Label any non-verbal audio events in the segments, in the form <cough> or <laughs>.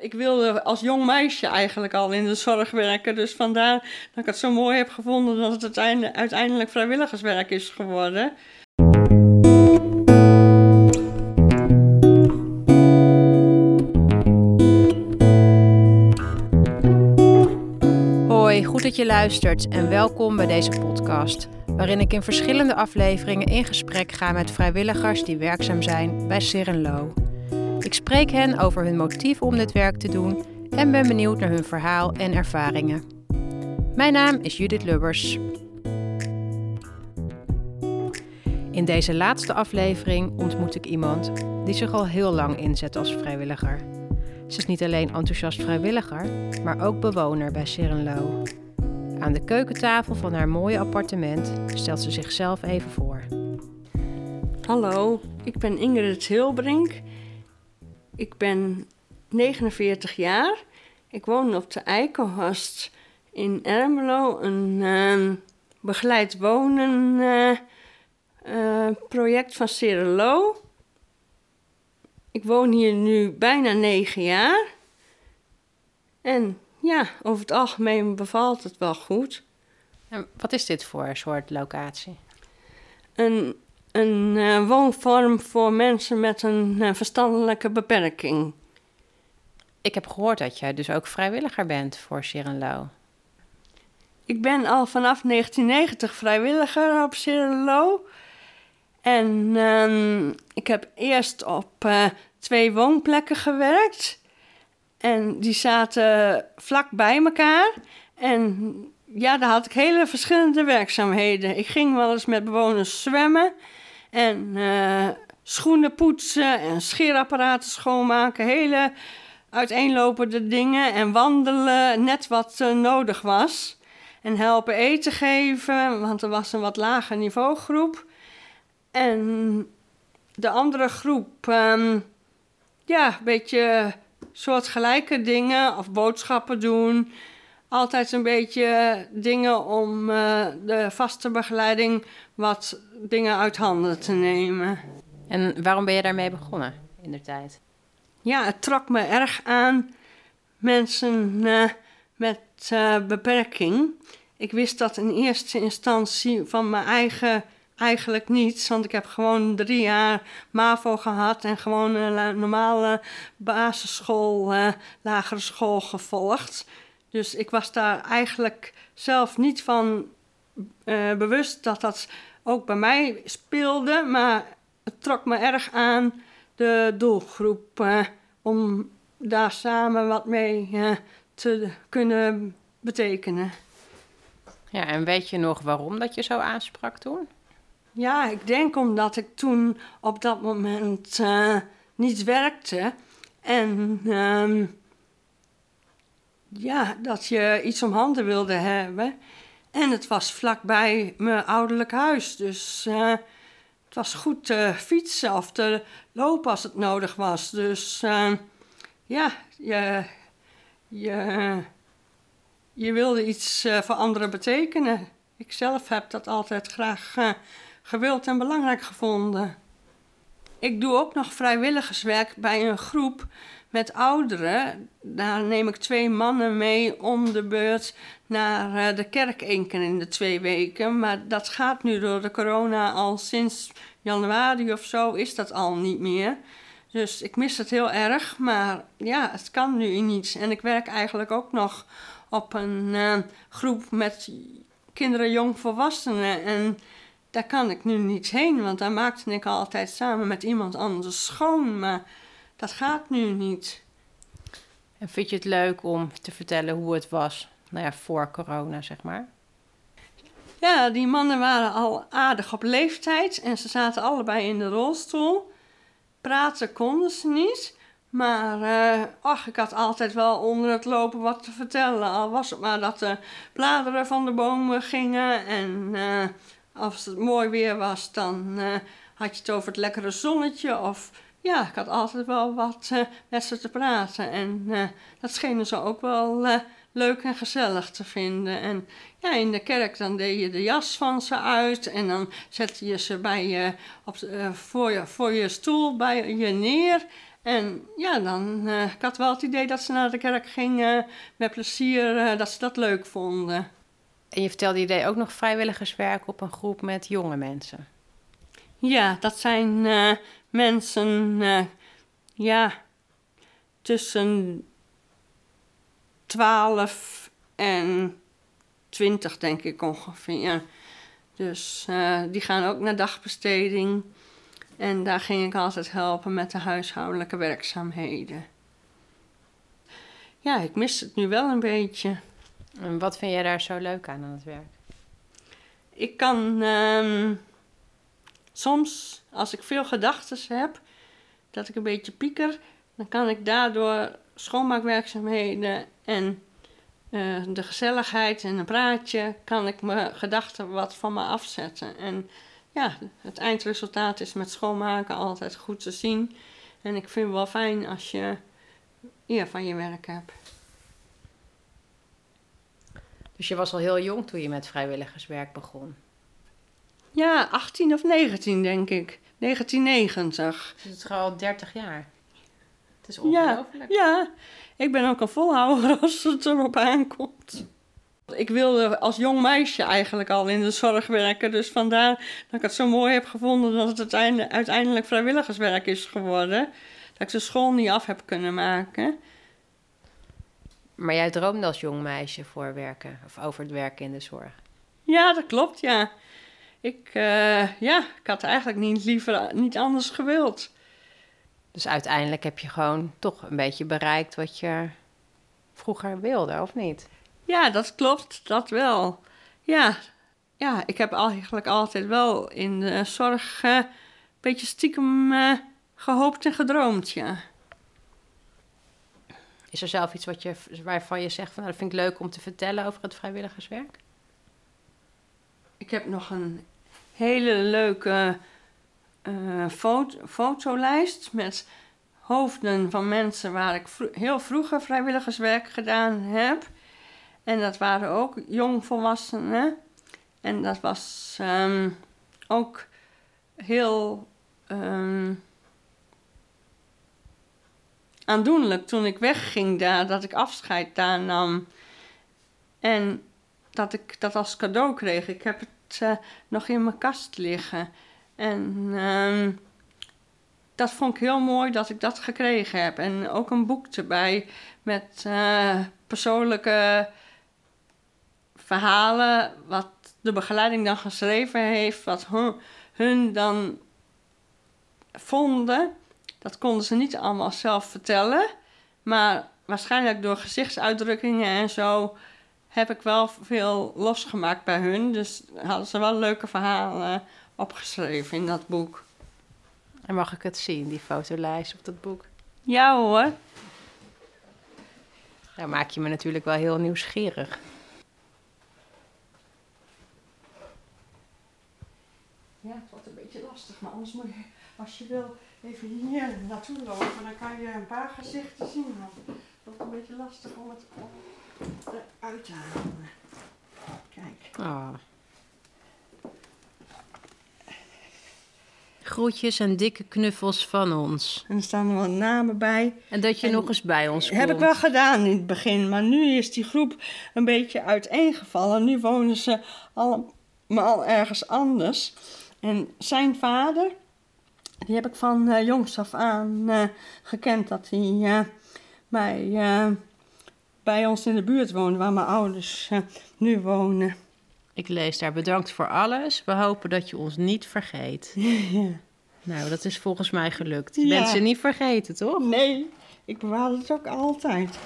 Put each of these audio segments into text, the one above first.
ik wilde als jong meisje eigenlijk al in de zorg werken. Dus vandaar dat ik het zo mooi heb gevonden dat het uiteindelijk, vrijwilligerswerk is geworden. Hoi, goed dat je luistert en welkom bij deze podcast, waarin ik in verschillende afleveringen in gesprek ga met vrijwilligers die werkzaam zijn bij Sirenlo. Ik spreek hen over hun motief om dit werk te doen en ben benieuwd naar hun verhaal en ervaringen. Mijn naam is Judith Lubbers. In deze laatste aflevering ontmoet ik iemand die zich al heel lang inzet als vrijwilliger. Ze is niet alleen enthousiast vrijwilliger, maar ook bewoner bij Sirenlo. Aan de keukentafel van haar mooie appartement stelt ze zichzelf even voor. Hallo, ik ben Ingrid Hilbrink. Ik ben 49 jaar. Ik woon op de Eikenhorst in Ermelo, een uh, begeleid wonen uh, uh, project van Cirelo. Ik woon hier nu bijna negen jaar. En ja, over het algemeen bevalt het wel goed. En wat is dit voor soort locatie? Een, een uh, woonvorm voor mensen met een uh, verstandelijke beperking. Ik heb gehoord dat jij dus ook vrijwilliger bent voor Sirenlo. Ik ben al vanaf 1990 vrijwilliger op Sirenlo. En um, ik heb eerst op uh, twee woonplekken gewerkt. En die zaten vlak bij elkaar. En ja, daar had ik hele verschillende werkzaamheden. Ik ging wel eens met bewoners zwemmen. En uh, schoenen poetsen en scheerapparaten schoonmaken. Hele uiteenlopende dingen. En wandelen, net wat uh, nodig was. En helpen eten geven, want er was een wat lager niveaugroep. En de andere groep, um, ja, een beetje soortgelijke dingen of boodschappen doen. Altijd een beetje dingen om uh, de vaste begeleiding wat dingen uit handen te nemen. En waarom ben je daarmee begonnen in de tijd? Ja, het trok me erg aan mensen uh, met uh, beperking. Ik wist dat in eerste instantie van mijn eigen eigenlijk niets, want ik heb gewoon drie jaar MAVO gehad en gewoon een normale basisschool, lagere school gevolgd. Dus ik was daar eigenlijk zelf niet van uh, bewust dat dat ook bij mij speelde, maar het trok me erg aan de doelgroep uh, om daar samen wat mee te kunnen betekenen. Ja, en weet je nog waarom dat je zo aansprak toen? Ja, ik denk omdat ik toen op dat moment uh, niet werkte. En um, ja, dat je iets om handen wilde hebben. En het was vlakbij mijn ouderlijk huis. Dus uh, het was goed te fietsen of te lopen als het nodig was. Dus uh, ja, je, je, je wilde iets voor anderen betekenen. Ik zelf heb dat altijd graag gewild en belangrijk gevonden. Ik doe ook nog vrijwilligerswerk bij een groep met ouderen. Daar neem ik twee mannen mee om de beurt naar de kerk één keer in de twee weken. Maar dat gaat nu door de corona al sinds januari of zo is dat al niet meer. Dus ik mis het heel erg, maar ja, het kan nu niet. En ik werk eigenlijk ook nog op een uh, groep met kinderen, jongvolwassenen. En daar kan ik nu niet heen, want daar maakte ik altijd samen met iemand anders schoon. Maar dat gaat nu niet. En vind je het leuk om te vertellen hoe het was, nou ja, voor corona, zeg maar? Ja, die mannen waren al aardig op leeftijd en ze zaten allebei in de rolstoel. Praten konden ze niet, maar uh, ach, ik had altijd wel onder het lopen wat te vertellen. Al was het maar dat de bladeren van de bomen gingen en uh, als het mooi weer was, dan uh, had je het over het lekkere zonnetje. Of ja, ik had altijd wel wat uh, met ze te praten. En uh, dat schenen ze ook wel leuk en gezellig te vinden. En ja, in de kerk dan deed je de jas van ze uit. En dan zette je ze bij je, op, voor, je, voor je stoel bij je neer. En ja, dan, ik had wel het idee dat ze naar de kerk gingen met plezier, dat ze dat leuk vonden. En je vertelde, je deed ook nog vrijwilligerswerk op een groep met jonge mensen. Ja, dat zijn uh, mensen, ja, tussen 12 en 20 denk ik ongeveer. Dus die gaan ook naar dagbesteding. En daar ging ik altijd helpen met de huishoudelijke werkzaamheden. Ja, ik mis het nu wel een beetje. En wat vind jij daar zo leuk aan aan het werk? Ik kan um, soms, als ik veel gedachten heb, dat ik een beetje pieker, dan kan ik daardoor schoonmaakwerkzaamheden en uh, de gezelligheid en een praatje, kan ik mijn gedachten wat van me afzetten. En ja, het eindresultaat is met schoonmaken altijd goed te zien. En ik vind het wel fijn als je eer van je werk hebt. Dus je was al heel jong toen je met vrijwilligerswerk begon? Ja, 18 of 19 denk ik. 1990. Dus het is al 30 jaar. Het is ongelooflijk. Ja, ja, ik ben ook een volhouder als het erop aankomt. Ik wilde als jong meisje eigenlijk al in de zorg werken. Dus vandaar dat ik het zo mooi heb gevonden dat het uiteindelijk vrijwilligerswerk is geworden. Dat ik de school niet af heb kunnen maken. Maar jij droomde als jong meisje voor werken of over het werken in de zorg? Ja, dat klopt, ja. Ik, uh, ja, ik had eigenlijk niet liever niet anders gewild. Dus uiteindelijk heb je gewoon toch een beetje bereikt wat je vroeger wilde, of niet? Ja, dat klopt, dat wel. Ja, ja ik heb eigenlijk altijd wel in de zorg uh, een beetje stiekem uh, gehoopt en gedroomd, ja. Is er zelf iets wat je, waarvan je zegt van nou, dat vind ik leuk om te vertellen over het vrijwilligerswerk? Ik heb nog een hele leuke uh, foto, fotolijst met hoofden van mensen waar ik heel vroeger vrijwilligerswerk gedaan heb. En dat waren ook jongvolwassenen. En dat was um, ook heel um, aandoenlijk toen ik wegging daar, dat ik afscheid daar nam. En dat ik dat als cadeau kreeg. Ik heb het nog in mijn kast liggen. En um, dat vond ik heel mooi dat ik dat gekregen heb. En ook een boek erbij met uh, persoonlijke verhalen, wat de begeleiding dan geschreven heeft, wat hun, dan vonden. Dat konden ze niet allemaal zelf vertellen. Maar waarschijnlijk door gezichtsuitdrukkingen en zo heb ik wel veel losgemaakt bij hun. Dus hadden ze wel leuke verhalen opgeschreven in dat boek. En mag ik het zien, die fotolijst op dat boek? Ja hoor. Daar maak je me natuurlijk wel heel nieuwsgierig. Ja, het wordt een beetje lastig, maar anders moet je, als je wil, even hier naartoe lopen. Dan kan je een paar gezichten zien. Het een beetje lastig om het eruit te halen. Kijk. Oh. Groetjes en dikke knuffels van ons. En er staan er wat namen bij. En dat je nog eens bij ons komt. Heb ik wel gedaan in het begin, maar nu is die groep een beetje uiteengevallen. Nu wonen ze allemaal ergens anders. En zijn vader, die heb ik van uh, jongs af aan uh, gekend dat hij uh, bij, bij ons in de buurt woonde, waar mijn ouders nu wonen. Ik lees daar bedankt voor alles. We hopen dat je ons niet vergeet. ja. <laughs> Nou, dat is volgens mij gelukt. Je ja. bent ze niet vergeten, toch? Nee, ik bewaar het ook altijd.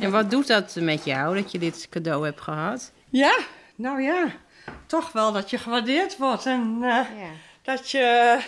En wat doet dat met jou, dat je dit cadeau hebt gehad? Ja, nou ja, toch wel dat je gewaardeerd wordt. En uh, ja. dat, je,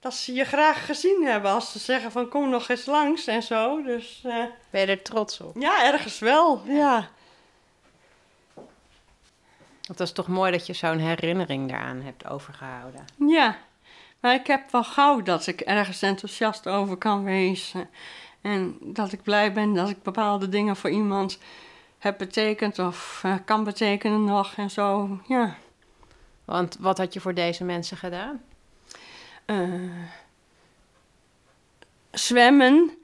dat ze je graag gezien hebben als ze zeggen van kom nog eens langs en zo. Dus, uh, ben je er trots op? Ja, ergens wel, ja. Het is toch mooi dat je zo'n herinnering daaraan hebt overgehouden. Ja, maar ik heb wel gauw dat ik ergens enthousiast over kan wezen. En dat ik blij ben dat ik bepaalde dingen voor iemand heb betekend of uh, kan betekenen nog en zo, ja. Want wat had je voor deze mensen gedaan? Uh, zwemmen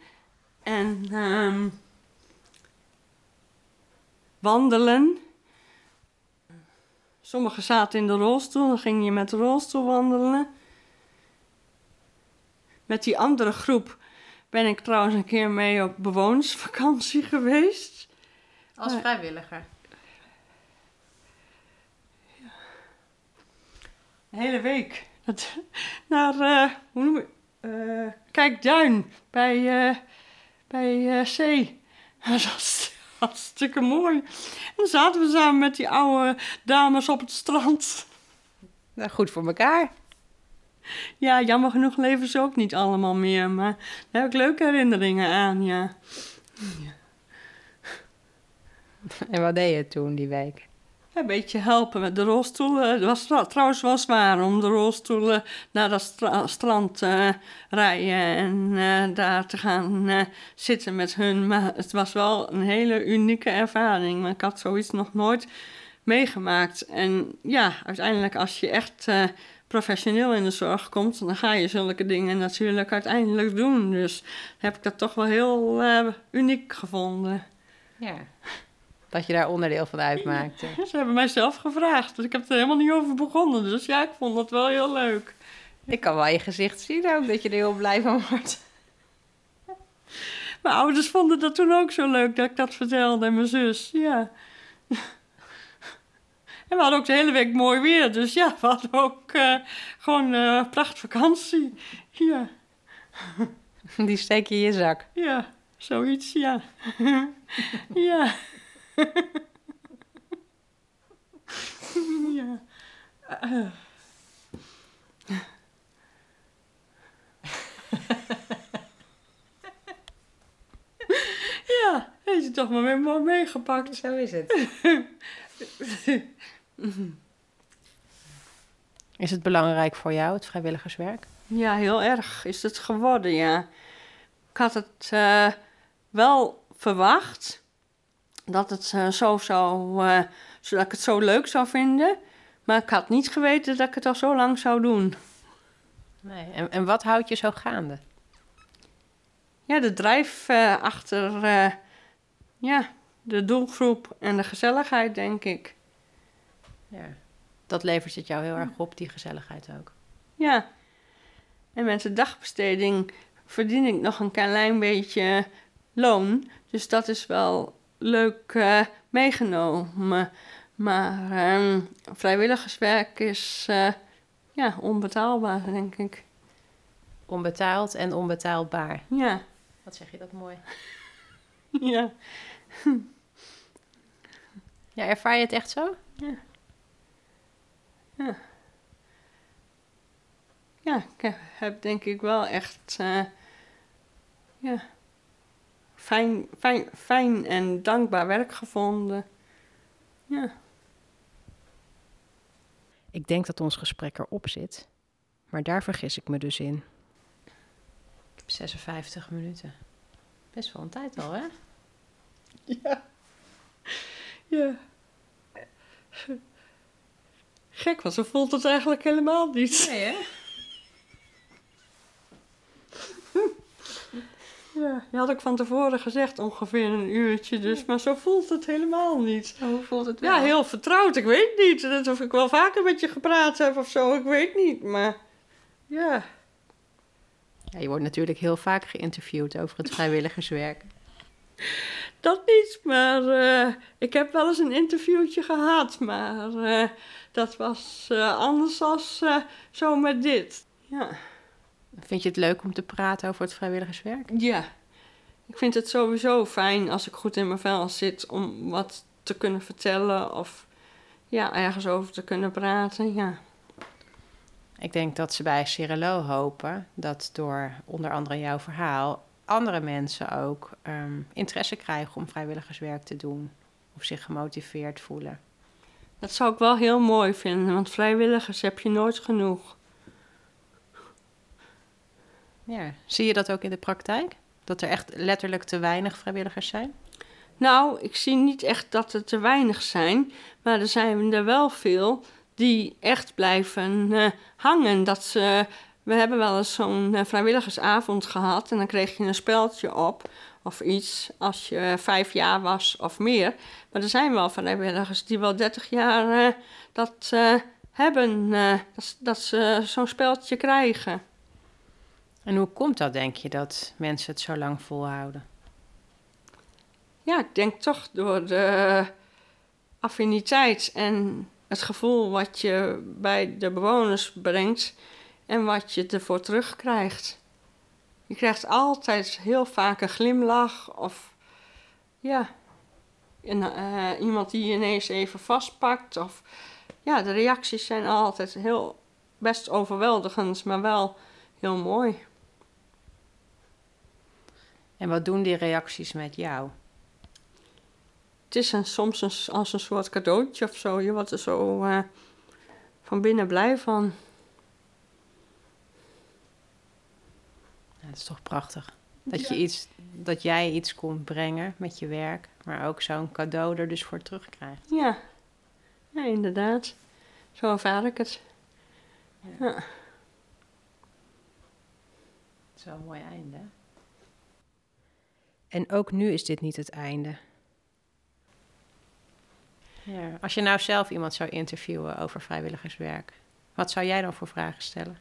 en ehm, wandelen. Sommigen zaten in de rolstoel, dan ging je met de rolstoel wandelen. Met die andere groep ben ik trouwens een keer mee op bewonersvakantie <laughs> geweest. Als Ja. vrijwilliger. Een hele week. Dat, naar, eh, hoe noem je eh, Kijkduin, bij, eh, bij zee. <laughs> Dat was hartstikke mooi. En dan zaten we samen met die oude dames op het strand. Nou, goed voor elkaar. Ja, jammer genoeg leven ze ook niet allemaal meer, maar daar heb ik leuke herinneringen aan, ja. En wat deed je toen die week? Een beetje helpen met de rolstoelen. Het was trouwens wel zwaar om de rolstoelen naar dat stra- strand te rijden en eh, daar te gaan eh, zitten met hun. Maar het was wel een hele unieke ervaring. Ik had zoiets nog nooit meegemaakt. En ja, uiteindelijk als je echt eh, professioneel in de zorg komt, dan ga je zulke dingen natuurlijk uiteindelijk doen. Dus heb ik dat toch wel heel eh, uniek gevonden. Ja. Dat je daar onderdeel van uitmaakte. Ze hebben mij zelf gevraagd, dus ik heb er helemaal niet over begonnen. Dus ja, ik vond dat wel heel leuk. Ik kan wel je gezicht zien ook dat je er heel blij van wordt. Mijn ouders vonden dat toen ook zo leuk dat ik dat vertelde en mijn zus, ja. En we hadden ook de hele week mooi weer, dus ja, we hadden ook eh, gewoon eh prachtvakantie. Ja, Die steek je in je zak. ja, zoiets, ja. <laughs> ja. Ja. Eh. ja, heeft je toch maar weer mooi meegepakt. Zo is het. Is het belangrijk voor jou, het vrijwilligerswerk? Ja, heel erg is het geworden, ja. Ik had het eh, wel verwacht dat het eh, zo zou, eh, zodat ik het zo leuk zou vinden. Maar ik had niet geweten dat ik het al zo lang zou doen. Nee. En, en wat houdt je zo gaande? Ja, de drijf eh, achter ja, de doelgroep en de gezelligheid, denk ik. Ja. Dat levert het jou heel erg op, die gezelligheid ook. Ja. En met de dagbesteding verdien ik nog een klein beetje loon. Dus dat is wel leuk eh, meegenomen. Maar ehm, vrijwilligerswerk is eh, ja, onbetaalbaar, denk ik. Onbetaald en onbetaalbaar. Ja, Wat zeg je dat mooi? <laughs> ja. Ja, ervaar je het echt zo? Ja, ik heb- heb denk ik wel echt eh, ja, fijn, fijn, fijn en dankbaar werk gevonden. Ja. Ik denk dat ons gesprek erop zit, maar daar vergis ik me dus in. Ik heb 56 minuten. Best wel een tijd al, hè? Ja. Ja. Gek, want zo voelt het eigenlijk helemaal niet. Nee, hè? Ja, je had ook van tevoren gezegd ongeveer een uurtje, dus, maar zo voelt het helemaal niet. Hoe voelt het wel? Ja, heel vertrouwd, ik weet niet. Net of ik wel vaker met je gepraat heb of zo, ik weet niet, maar ja. Ja, je wordt natuurlijk heel vaak geïnterviewd over het <laughs> vrijwilligerswerk. Dat niet, maar eh, ik heb wel eens een interviewtje gehad, maar eh, dat was eh, anders als eh, zo met dit. Ja. Vind je het leuk om te praten over het vrijwilligerswerk? Ja, ik vind het sowieso fijn als ik goed in mijn vel zit om wat te kunnen vertellen of ja, ergens over te kunnen praten. Ja, Ik denk dat ze bij Cirelo hopen dat door onder andere jouw verhaal andere mensen ook ehm, interesse krijgen om vrijwilligerswerk te doen of zich gemotiveerd voelen. dat zou ik wel heel mooi vinden, want vrijwilligers heb je nooit genoeg. Ja. Zie je dat ook in de praktijk? Dat er echt letterlijk te weinig vrijwilligers zijn? Nou, ik zie niet echt dat er te weinig zijn, maar er zijn er wel veel die echt blijven eh, hangen. Dat ze we hebben wel eens zo'n eh, vrijwilligersavond gehad en dan kreeg je een speldje op of iets als je vijf jaar was of meer. Maar er zijn wel vrijwilligers die wel 30 jaar eh, dat hebben, dat, dat ze zo'n speldje krijgen. En hoe komt dat, denk je, dat mensen het zo lang volhouden? Ja, ik denk toch door de affiniteit en het gevoel wat je bij de bewoners brengt en wat je ervoor terugkrijgt. Je krijgt altijd heel vaak een glimlach of ja, eh, iemand die je ineens even vastpakt. Of ja, de reacties zijn altijd heel best overweldigend, maar wel heel mooi. En wat doen die reacties met jou? Het is een, soms een, als een soort cadeautje of zo. Je wordt er zo eh, van binnen blij van. Ja, dat is toch prachtig. Dat, Ja. je iets, dat jij iets komt brengen met je werk, maar ook zo'n cadeau er dus voor terugkrijgt. Ja, ja inderdaad. Zo ervaar ik het. Ja. Wel een mooi einde. En ook nu is dit niet het einde. Ja, als je nou zelf iemand zou interviewen over vrijwilligerswerk, wat zou jij dan voor vragen stellen?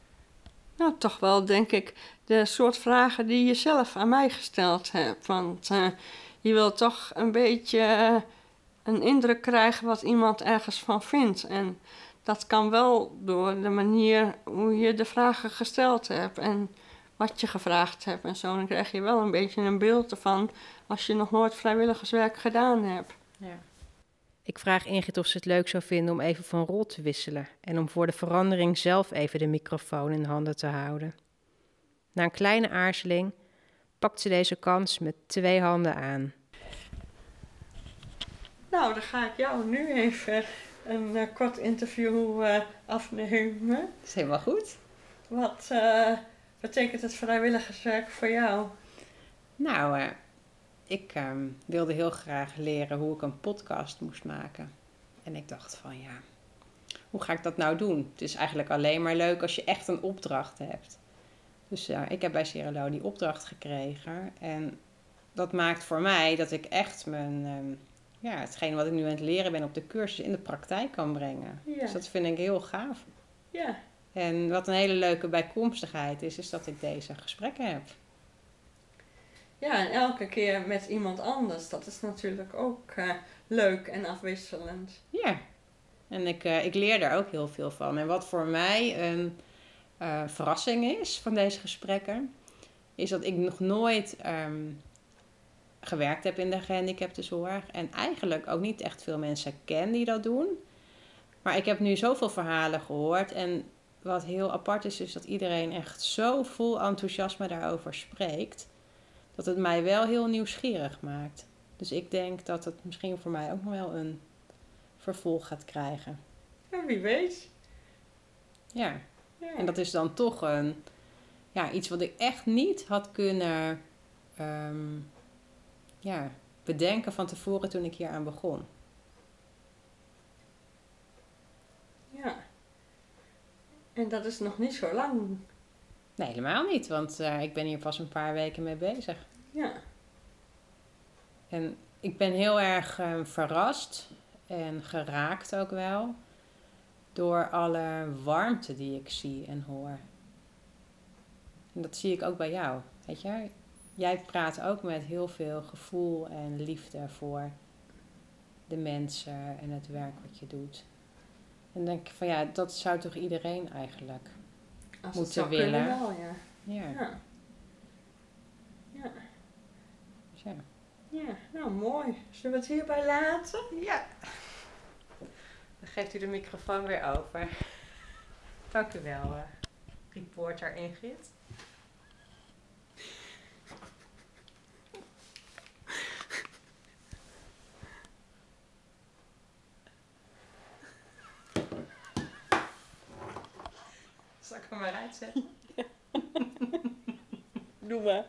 Nou, toch wel, denk ik, de soort vragen die je zelf aan mij gesteld hebt. Want eh, je wil toch een beetje eh, een indruk krijgen wat iemand ergens van vindt. En dat kan wel door de manier hoe je de vragen gesteld hebt en wat je gevraagd hebt en zo. Dan krijg je wel een beetje een beeld ervan als je nog nooit vrijwilligerswerk gedaan hebt. Ja. Ik vraag Ingrid of ze het leuk zou vinden om even van rol te wisselen en om voor de verandering zelf even de microfoon in handen te houden. Na een kleine aarzeling pakt ze deze kans met twee handen aan. Nou, dan ga ik jou nu even een eh, kort interview eh, afnemen. Dat is helemaal goed. Wat eh, betekent het vrijwilligerswerk voor jou? Nou, eh, ik ehm, wilde heel graag leren hoe ik een podcast moest maken. En ik dacht van ja, hoe ga ik dat nou doen? Het is eigenlijk alleen maar leuk als je echt een opdracht hebt. Dus ja, ik heb bij Cirelo die opdracht gekregen. En dat maakt voor mij dat ik echt mijn, ehm, ja, hetgeen wat ik nu aan het leren ben op de cursus in de praktijk kan brengen. Ja. Dus dat vind ik heel gaaf. Ja, En wat een hele leuke bijkomstigheid is, is dat ik deze gesprekken heb. ja, en elke keer met iemand anders. Dat is natuurlijk ook eh, leuk en afwisselend. Ja, en ik, eh, ik leer daar ook heel veel van. En wat voor mij een eh, verrassing is van deze gesprekken, is dat ik nog nooit ehm, gewerkt heb in de gehandicaptenzorg. En eigenlijk ook niet echt veel mensen ken die dat doen. Maar ik heb nu zoveel verhalen gehoord. En wat heel apart is, is dat iedereen echt zo vol enthousiasme daarover spreekt. Dat het mij wel heel nieuwsgierig maakt. Dus ik denk dat het misschien voor mij ook nog wel een vervolg gaat krijgen. Ja, wie weet. Ja, Ja. en dat is dan toch een, ja, iets wat ik echt niet had kunnen ehm, ja, bedenken van tevoren toen ik hier aan begon. ja. En dat is nog niet zo lang. Nee, helemaal niet, want eh, ik ben hier pas een paar weken mee bezig. Ja, En ik ben heel erg eh, verrast en geraakt ook wel door alle warmte die ik zie en hoor. En dat zie ik ook bij jou. Weet je, jij praat ook met heel veel gevoel en liefde voor de mensen en het werk wat je doet. En denk ik van ja, dat zou toch iedereen eigenlijk. als het Moeten zou willen. kunnen wel, ja. Ja, Ja. Ja, dus ja. ja. nou mooi. Zullen we het hierbij laten? Ja. Dan geeft u de microfoon weer over. Dank u wel, eh, reporter Ingrid. Maar uitzetten? <laughs> Doe maar.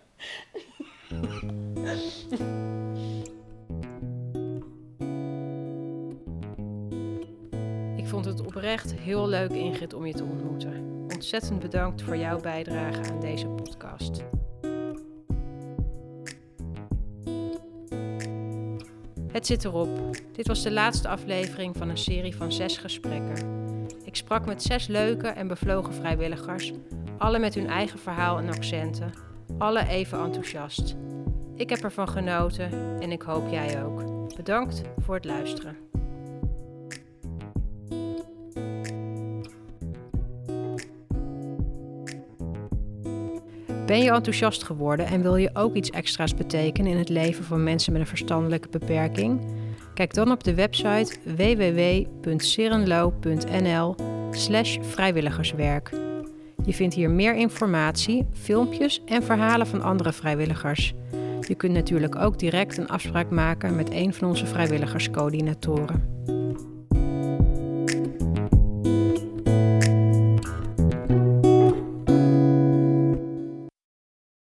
Ik vond het oprecht heel leuk, Ingrid, om je te ontmoeten. ontzettend bedankt voor jouw bijdrage aan deze podcast. Het zit erop. Dit was de laatste aflevering van een serie van zes gesprekken. Ik sprak met zes leuke en bevlogen vrijwilligers, alle met hun eigen verhaal en accenten, alle even enthousiast. Ik heb ervan genoten en ik hoop jij ook. Bedankt voor het luisteren. Ben je enthousiast geworden en wil je ook iets extra's betekenen in het leven van mensen met een verstandelijke beperking? Kijk dan op de website www.serenlo.nl/slash vrijwilligerswerk. Je vindt hier meer informatie, filmpjes en verhalen van andere vrijwilligers. Je kunt natuurlijk ook direct een afspraak maken met een van onze vrijwilligerscoördinatoren.